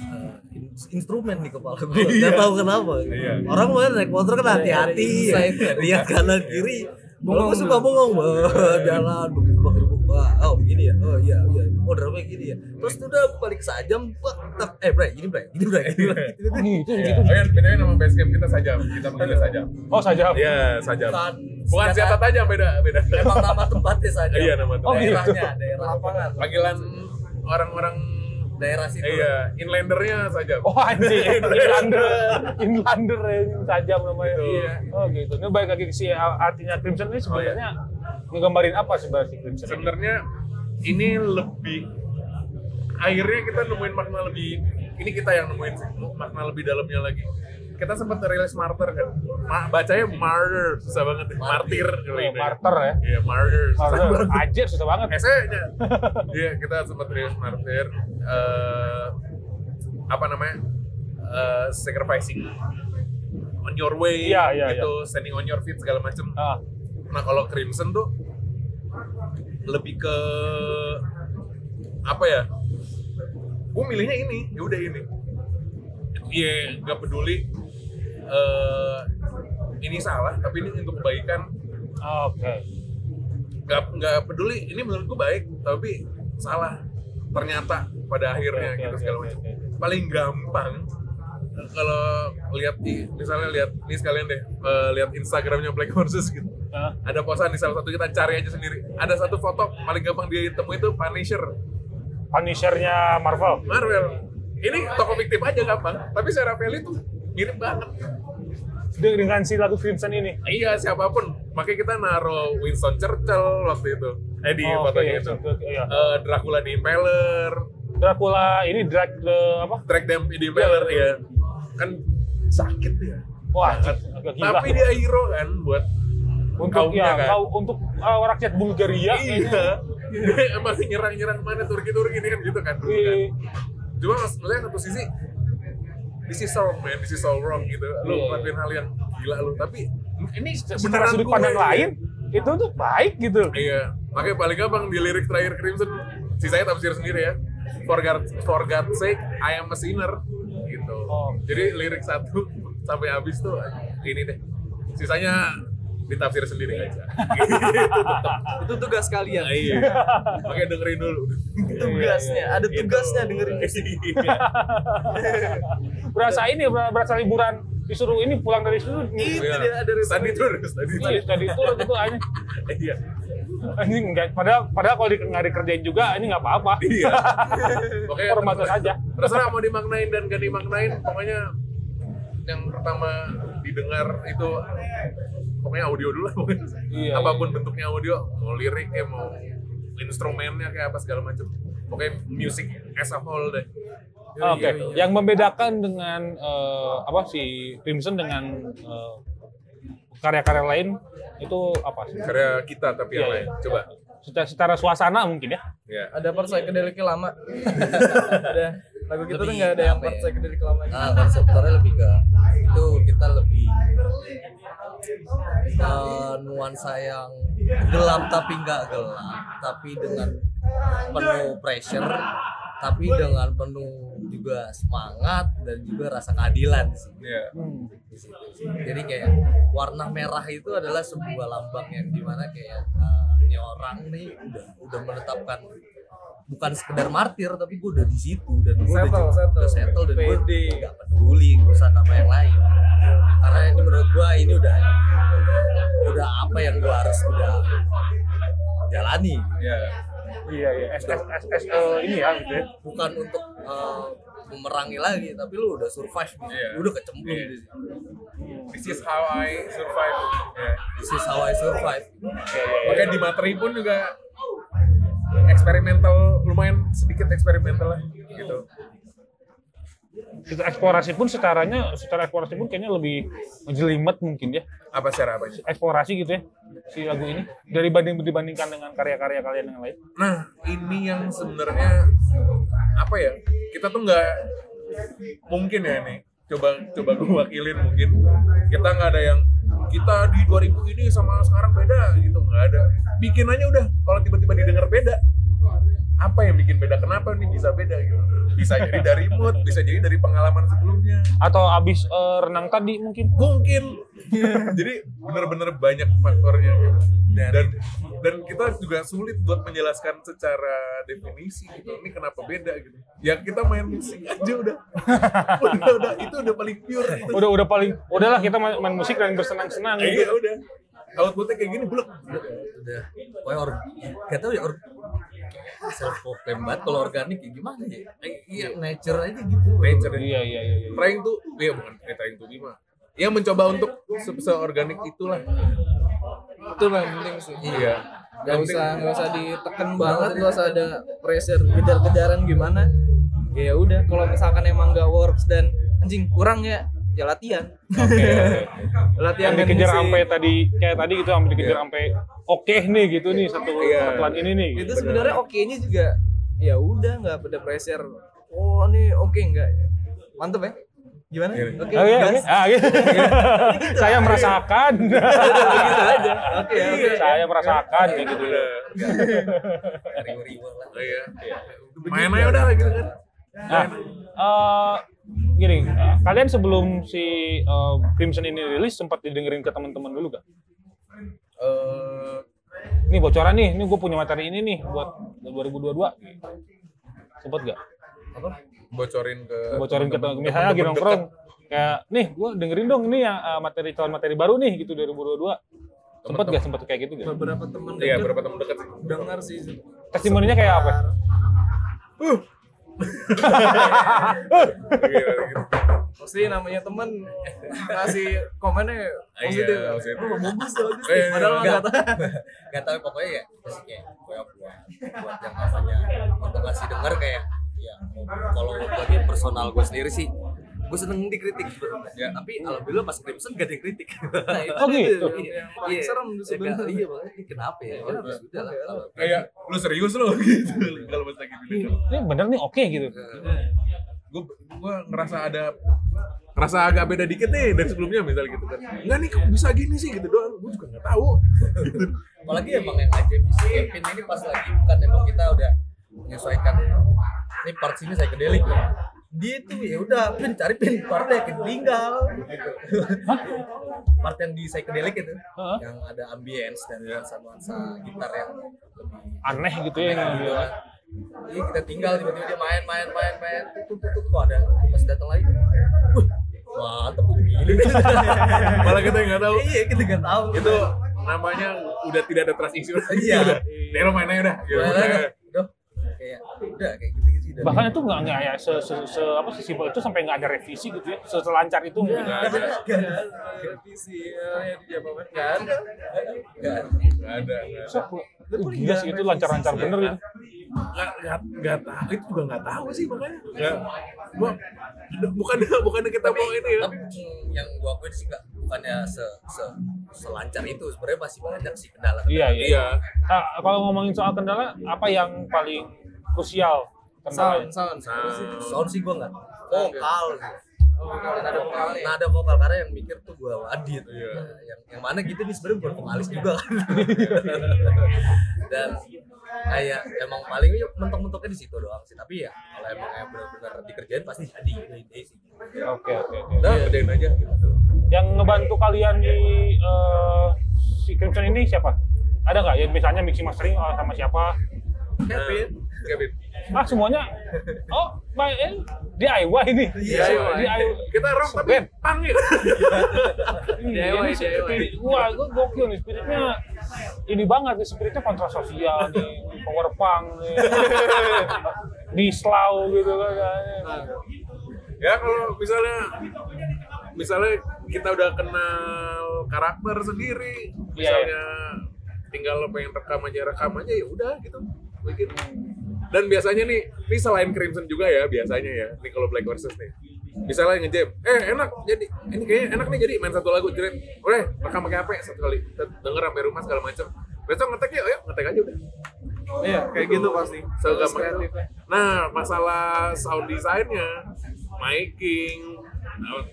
uh, in- instrumen di kepala gua. Gak tahu kenapa. Iya. Orang mau naik motor kan hati-hati, ya. lihat kanan kiri. Kalau gua suka bengong, "Wah, jalan begitu oh begini ya, oh iya iya, oh drumnya gini ya. Terus tuh udah balik sajam, wah, tak, eh bre, gini bre, gini bre, gini bre. gitu, Iya. Oh ya, BTW nama basecamp kita Sajam. Kita panggilnya Sajam. Oh, saja. Iya, Sajam. Bukan senjata tajam, beda, beda. Emang nama tempatnya saja. Iya, nama gitu. daerahnya, daerah lapangan Panggilan orang-orang daerah situ. iya, inlandernya Sajam. Oh anjing, inlander, inlander ini sajam namanya. Gitu. Iya. Oh gitu. Ini balik lagi si artinya Crimson ini sebenarnya ngegambarin apa sebenarnya si Crimson? Sebenarnya ini lebih akhirnya kita nemuin makna lebih ini kita yang nemuin sih, makna lebih dalamnya lagi. Kita sempat rilis martyr kan. Ma, bacanya martyr, susah banget deh. Martir. Oh, ya, martyr ya. Iya, martyr. Susah Martyr, banget. Ajar susah banget. Esenya. Iya, kita sempat rilis martyr. eh, apa namanya? Eh, sacrificing on your way Iya, iya, gitu, standing on your feet segala macem. Ah, Nah kalau Crimson tuh lebih ke apa ya? Gue milihnya ini, ya udah ini. Iya, nggak peduli eh ini salah, tapi ini untuk kebaikan. oke. Nggak nggak peduli, ini menurut gue baik, tapi salah ternyata pada akhirnya Oke, gitu oke, segala oke, macam. oke. Paling gampang kalau lihat di misalnya lihat ini sekalian deh eh, lihat Instagramnya Black Horses gitu Ah, ada posan di salah satu kita cari aja sendiri. Ada satu foto paling gampang dia temui itu Punisher Punisher-nya Marvel. Marvel. Ini toko fiktif aja gampang, tapi secara value itu mirip banget. De- Dengan si lagu Crimson ini. Iya siapa pun, makanya kita naruh Winston Churchill waktu itu. Eh di Oh, fotonya oke, itu. iya. Eh, Dracula di Impaler, Dracula ini Drag the apa? Drag Them di Impaler ya. Kan sakit ya. Wah, agak gila. Tapi dia hero kan buat untuk ya, kan. kau untuk uh, rakyat Bulgaria. Iya. Dia emang nyerang-nyerang mana Turki-Turki ini kan gitu kan dulu kan. Iya. Cuma maksudnya satu sisi this is so man, this is so wrong gitu. Lu Iya. ngelakuin hal yang gila lu, tapi ini Secara sudut pandang lain itu tuh baik gitu. Iya, makanya paling gampang di lirik terakhir Crimson, sisanya tafsir sendiri ya. For God, for God's sake, I am a sinner. Gitu. Oh. Jadi lirik satu sampai habis tuh ini deh. Sisanya ditafsir sendiri aja. gitu itu tugas kalian Iya. Makanya dengerin dulu. tugasnya ada Gitu. tugasnya dengerin Iya. berasa ini ber- berasa liburan disuruh ini pulang dari situ Itu Iya. dia dari Study tour, study tour. Iya, itu aja. Iya. Ini enggak padahal padahal kalau di, nggak dikerjain juga ini nggak apa-apa. Iya. Pokoknya Formatur aja. terserah mau dimaknain dan gak dimaknain pokoknya yang pertama didengar itu pokoknya audio dulu lah pokoknya. Iya, apa pun bentuknya audio mau lirik ya mau instrumennya kayak apa segala macam pokoknya music as a whole deh Oke, yang membedakan dengan eh, apa si Crimson dengan eh, karya-karya lain itu apa sih? karya kita tapi yang Iya, lain iya. coba Secara, secara suasana mungkin ya. ya ada part psychedelicnya lama. ada lagu kita tuh nggak ada yang apa part ya? psychedelic lama. Nah, konseptornya lebih ke itu kita lebih eh, nuansa yang gelap tapi nggak gelap, tapi dengan penuh pressure, tapi dengan penuh juga semangat dan juga rasa keadilan sih. Ya di situ. Jadi kayak warna merah itu adalah sebuah lambang yang di mana kayak eh, ini orang nih udah udah menetapkan bukan sekedar martir tapi gue udah di situ dan gue udah, Settle, udah settle dan gue nggak peduli urusan sama yang lain. Karena ini menurut gue ini udah udah apa yang gue harus udah jalani. Ya Iya iya. S, S, S, S, ini ya gitu ya. bukan untuk eh, memerangi lagi tapi lu udah survive. Iya. lu udah kecemplung Iya. di situ. This is how I survive. Ya this is how I survive. Makanya di materi pun juga eksperimental lumayan sedikit eksperimental lah gitu Kita eksplorasi pun secaranya secara eksplorasi pun kayaknya lebih menjelimet mungkin ya. apa secara apa Eksplorasi gitu ya si lagu ini dari banding dibandingkan dengan karya-karya kalian yang lain. Nah, ini yang sebenarnya apa ya? Kita tuh nggak mungkin ya nih. Coba coba gue wakilin mungkin. Kita nggak ada yang kita di 2000 ini sama sekarang beda gitu nggak ada. Bikin aja udah. Kalau tiba-tiba didengar beda, apa yang bikin beda? Kenapa nih bisa beda gitu? Bisa jadi dari mood, bisa jadi dari pengalaman sebelumnya. Atau abis eh, renang tadi mungkin. Mungkin. jadi bener-bener banyak faktornya gitu. dan dan kita juga sulit buat menjelaskan secara definisi gitu ini kenapa beda gitu ya kita main musik aja udah udah udah itu udah paling pure itu Udah udah paling udahlah kita main, main musik dan bersenang-senang iya gitu. udah outputnya kayak gini bulek udah pokoknya or gak tau ya or self proclaim banget kalau organik ya gimana ya Eh, iya nature aja gitu nature Iya iya iya. iya. trying to iya bukan eh, trying be mah ya mencoba untuk se- seorganik itulah Itu yang penting sih. iya Gak usah nggak usah ditekan banget, gak usah ada pressure kejar-kejaran gimana. Ya udah, kalau misalkan emang gak works dan anjing kurang ya, ya latihan. latihan Yang dan dikejar sampai tadi kayak tadi gitu sampai dikejar Iya. sampai oke nih gitu nih satu Iya. satuan ini nih. itu sebenarnya oke-nya juga ya udah nggak ada pressure. Oh nih oke nggak? Mantep ya? Gimana? Gini. Oke, iya, gas. oke. Ah, gitu. Saya merasakan. Gitu aja. Oke, oke. Saya merasakan kayak gitu. riwa-riwa lah Oh, iya main aja udah gitu kan Nah, eh, gini, eh, kalian sebelum si eh, Crimson ini rilis sempat didengerin ke teman-teman dulu gak? Eh, Nih bocoran nih, ini gue punya materi ini nih buat 2022. Sempat gak? apa bocorin ke Bocorin ke teman misalnya lagi dekat. nongkrong. Kayak, nih gue dengerin dong ini ya materi calon materi baru nih gitu 2022. Sempat gak? Sempat kayak gitu gak? Beberapa temen iya deket berapa temen dekat sih dengar sih. Testimoninya kayak apa? Iya, gitu. Pasti namanya temen ngasih komennya positif. Iya, positif. Oh, bagus bagus. Eh, Padahal enggak. nggak tahu. gak tau pokoknya ya pasti kayak gue buat buat yang namanya untuk ngasih denger kayak ya kalau bagi personal gue sendiri sih gue seneng dikritik. Ya. tapi alhamdulillah pas Crimson gak ada yang kritik. Nah, itu Oh, gitu? tuh yang paling serem tuh sebenarnya. iya makanya ini kenapa ya? Ya udah sudah lah kayak lu serius lo gitu kalau pas lagi Ini, dulu ini bener nih oke gitu. gue gue ngerasa ada ngerasa agak beda dikit nih dari sebelumnya misal gitu kan. Enggak nih kok bisa gini sih? Gitu doang. Gue juga nggak tahu. Gitu. apalagi emang yang ajaib si Kevin ini pas lagi bukan emang kita udah menyesuaikan. Ini part sini saya kedelik dia tuh ya udah pin cari pin part yang ketinggal gitu. part yang di psychedelic itu Heeh. yang ada ambience dan nuansa nuansa gitar yang Aneh gitu ya. aneh gitu kan. Iya kita tinggal tiba-tiba dia main main main main tutut tutut kok ada pas datang lagi. Wih, mantep begini Malah kita nggak tahu. iya kita nggak tahu Itu namanya udah tidak ada trust issue lagi. Iya. Udah. Dero main aja udah, udah. kayak udah kayak gitu udah Bahkan itu nggak nggak ya se, se, se apa sesimpel itu sampai nggak ada revisi gitu ya, selancar itu mungkin. Nggak ada. revisi yang dijabarin nggak ada Nggak. Nggak ada. nggak ada. Gila sih itu lancar-lancar bener itu. nggak nggak nggak tahu itu juga nggak tahu sih makanya nggak gua bukan bukan kita mau ini ya tapi yang gua akuin sih nggak bukannya se, se selancar itu sebenarnya masih banyak sih kendala Iya iya. iya Nah, kalau ngomongin soal kendala, apa yang paling krusial kendala? sound sound. Nah, sound sih gua nggak. Vokal oh ada vokalnya nah ada vokal karena yang mikir tuh gua Wadid Iya. Nah, yang yang mana gitu nih sebenarnya bukan vokalis juga kan. Dan kayak emang paling mentok-mentoknya di situ doang sih. Tapi ya kalau emang kayak benar-benar dikerjain pasti jadi gitu intinya sih. Oke oke oke. udah gedein aja gitu. Yang ngebantu kalian di eh, si Crimson ini siapa? Ada nggak? Ya misalnya mixing mastering eh, sama siapa? Kevin. Kevin Ah semuanya? Oh, main DIY ini. DIY. DIY. kita rock tapi Band. pang ya Iya, DIY, ini spirit- Wah, gue gokil nih spiritnya. Ini banget nih spiritnya kontra sosial nih, power punk nih. di slow gitu kan. ya kalau misalnya misalnya kita udah kenal karakter sendiri Iya, misalnya tinggal lo pengen rekam aja rekam aja ya udah gitu bikin dan biasanya nih ini selain Crimson juga ya biasanya ya. Ini kalau Black Horses nih. Misalnya ngejam eh enak jadi ini kayaknya enak nih jadi main satu lagu jeret boleh rekam pakai HP satu kali Kita denger sampai rumah segala macam besok ngetek yuk ayo ngetek aja udah. Iya kayak gitu pasti. Itu. kreatifnya. Nah, masalah sound design-nya, miking,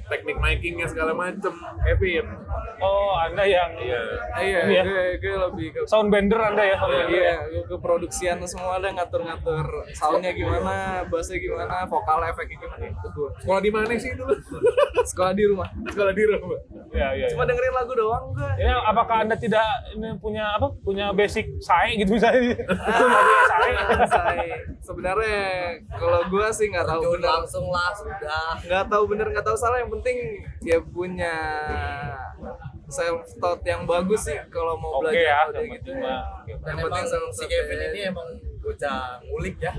teknik mikingnya segala macem, Kevin. Oh, Anda yang Iya. Ah, iya Iya. gue, gue lebih ke soundbender Anda ya? Iya, gue ke produksian semua ada ngatur-ngatur soundnya gimana, bassnya gimana, vokal efeknya gimana itu gue. Sekolah di mana sih dulu? Sekolah di rumah. Sekolah di rumah. Iya, iya. Cuma dengerin lagu doang gue. Ini apakah Anda tidak ini punya apa? Punya basic sae gitu misalnya? Itu lagunya sae. Saya sebenarnya kalau gue sih nggak tahu bener langsung lah sudah nggak tahu bener nggak tahu salah yang penting dia punya self thought yang bagus sih kalau mau Oke belajar ya, yang gitu. Oke. dan Yang emang penting self si Kevin ini emang bocah ngulik ya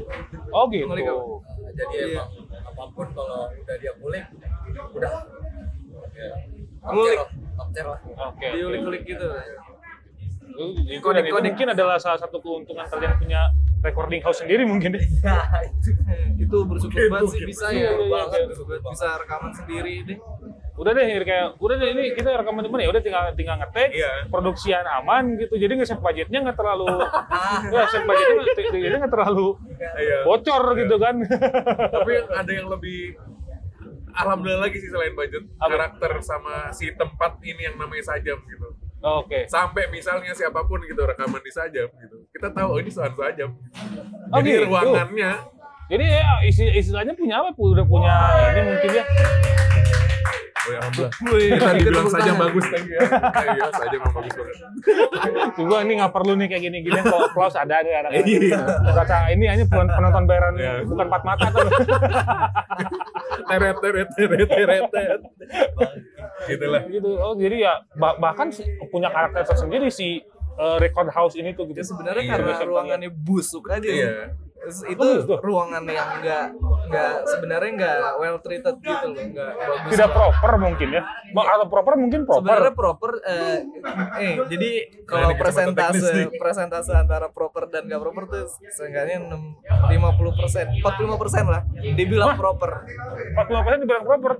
Oh gitu. Ngulik apa? Nah, jadi Iya. emang apa pun kalau udah dia ngulik udah ya, Ngulik. lah Oke. diulik-ulik gitu. Itu, dan itu mungkin adalah salah satu keuntungan kalian punya recording house sendiri mungkin deh. ya itu itu bersyukur banget sih bisa Iya, ya iya, banget iya. bersyukur bisa rekaman sendiri deh. Udah deh kayak udah deh ini kita rekaman teman ya udah tinggal tinggal ngetek, Iya. produksian aman gitu. Jadi nge set budgetnya nggak terlalu ya set budgetnya nggak- jadi nggak terlalu Iya. bocor gitu kan. Tapi ada yang lebih Alhamdulillah lagi sih selain budget Apa? karakter sama si tempat ini yang namanya sajam gitu. Oke. Sampai misalnya siapa pun gitu rekaman di sajam gitu. Kita tahu oh ini soal sajam. Oh, Jadi gitu. ruangannya Jadi ya isi istilahnya punya apa? Udah punya ini mungkin ya. Oh ya alhamdulillah. Kita dibilang sajam tangan. bagus lagi ya. Iya, sajam memang bagus banget. Coba ini nggak perlu nih kayak gini-gini kalau applause ada nih anak Iya. Baca ini hanya pen- penonton bayaran Iya. bukan empat mata tuh. Teret teret teret teret teret. Gitulah. gitu. Oh jadi ya bah- bahkan punya karakter tersendiri si eh, record house ini tuh gitu. Ya sebenarnya Iya. karena ruangannya busuk aja. Iya. Itu ruangan yang enggak enggak sebenarnya enggak well treated gitu loh, enggak bagus. Tidak proper mungkin ya. Mau atau proper mungkin Sebenarnya proper. proper eh, eh jadi kalau nih. persentase antara proper dan enggak proper tuh seenggaknya 6 50 persen 45 persen lah dibilang proper 45% dibilang proper.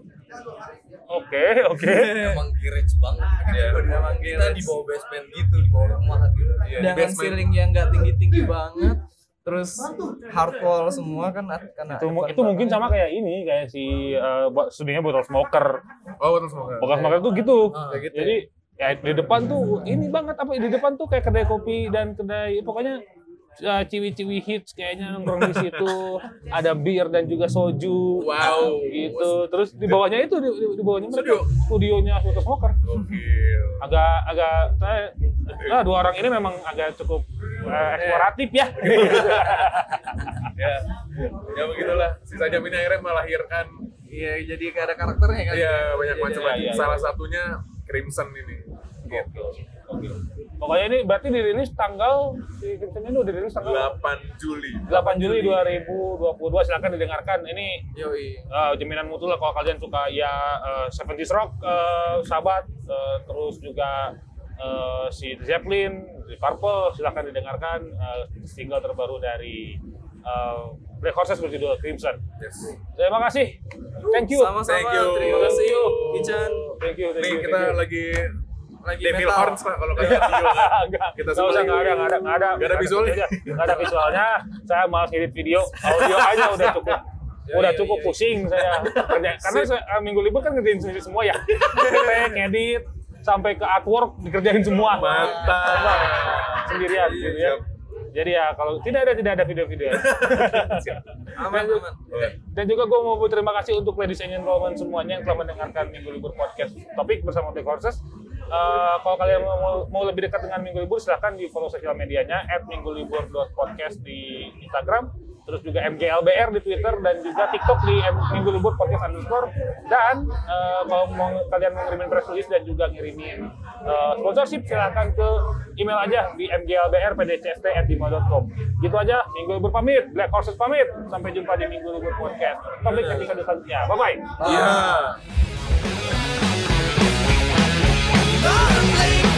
Oke, oke. emang garage banget Iya. Emang kita di bawah basement gitu di bawah rumah gitu Iya, di dengan basement. ceiling yang enggak tinggi tinggi banget terus hard wall semua kan karena Itu, itu mungkin sama kayak ini kayak si eh, bo- studionya botol smoker. Oh, betul semoga. Botol smoker tuh gitu. Kayak gitu Jadi ya di depan tuh ini banget apa di depan tuh kayak kedai kopi dan kedai pokoknya uh, ciwi-ciwi hits kayaknya nongkrong di situ. Ada bir dan juga soju. Wow. Gitu. Terus di bawahnya itu di, di- di bawahnya mereka Studio. studionya Smoker Smoker. Agak agak saya nah, dua orang ini memang agak cukup uh, eksploratif ya. Ya, ya begitulah. Sisa jam ini akhirnya melahirkan Iya, jadi gak ada karakternya kan. ya banyak Iya, macam iya, iya. Salah satunya Crimson ini. Gitu. Oke. Pokoknya ini berarti dirilis tanggal si Crimson ini udah dirilis tanggal 8 Juli. 8 Juli 2022 silakan didengarkan. Ini Yoi. uh, jaminan mutu lah kalau kalian suka ya uh, 70s rock uh, sahabat uh, terus juga uh, si Zeppelin, si Purple silakan didengarkan uh, single terbaru dari uh, Black Horses berjudul Crimson. Yes. Terima kasih. Thank you. Sama-sama. Thank you. Terima kasih Ican. Thank you. Thank Nih you. kita thank you. lagi Lagi Devil metal. Horns lah kalau kata video. kan. Kita semua nggak ada, nggak ada, nggak ada, Nggak ada visualnya. Nggak ada visualnya. Saya malas edit video, audio aja udah cukup. Udah iya, cukup iya. pusing saya kerja karena saya, eh, minggu libur kan ngerjain sendiri semua ya. Ngetek, ngedit, sampai ke artwork dikerjain semua. Mantap. Sendirian gitu ya. Jadi ya kalau tidak ada tidak ada video-video. Aman, aman. Oke. Dan juga gue mau berterima kasih untuk ladies and gentlemen semuanya yang telah mendengarkan Minggu Libur Podcast topik bersama Black Horses. Eh, kalau kalian mau, mau lebih dekat dengan Minggu Libur, silahkan di follow sosial medianya at minggulibur.podcast di Instagram, terus juga MGLBR di Twitter, dan juga TikTok di Minggu Libur Podcast underscore. Dan eh, kalau mau kalian mau ngirimin press release dan juga ngirimin eh, sponsorship, silahkan ke email aja di mglbrpdcst@gmail.com. Gitu aja, Minggu Libur pamit, Black Horses pamit. Sampai jumpa di Minggu Libur Podcast. Topik episode selanjutnya. Bye-bye. Iya. Burn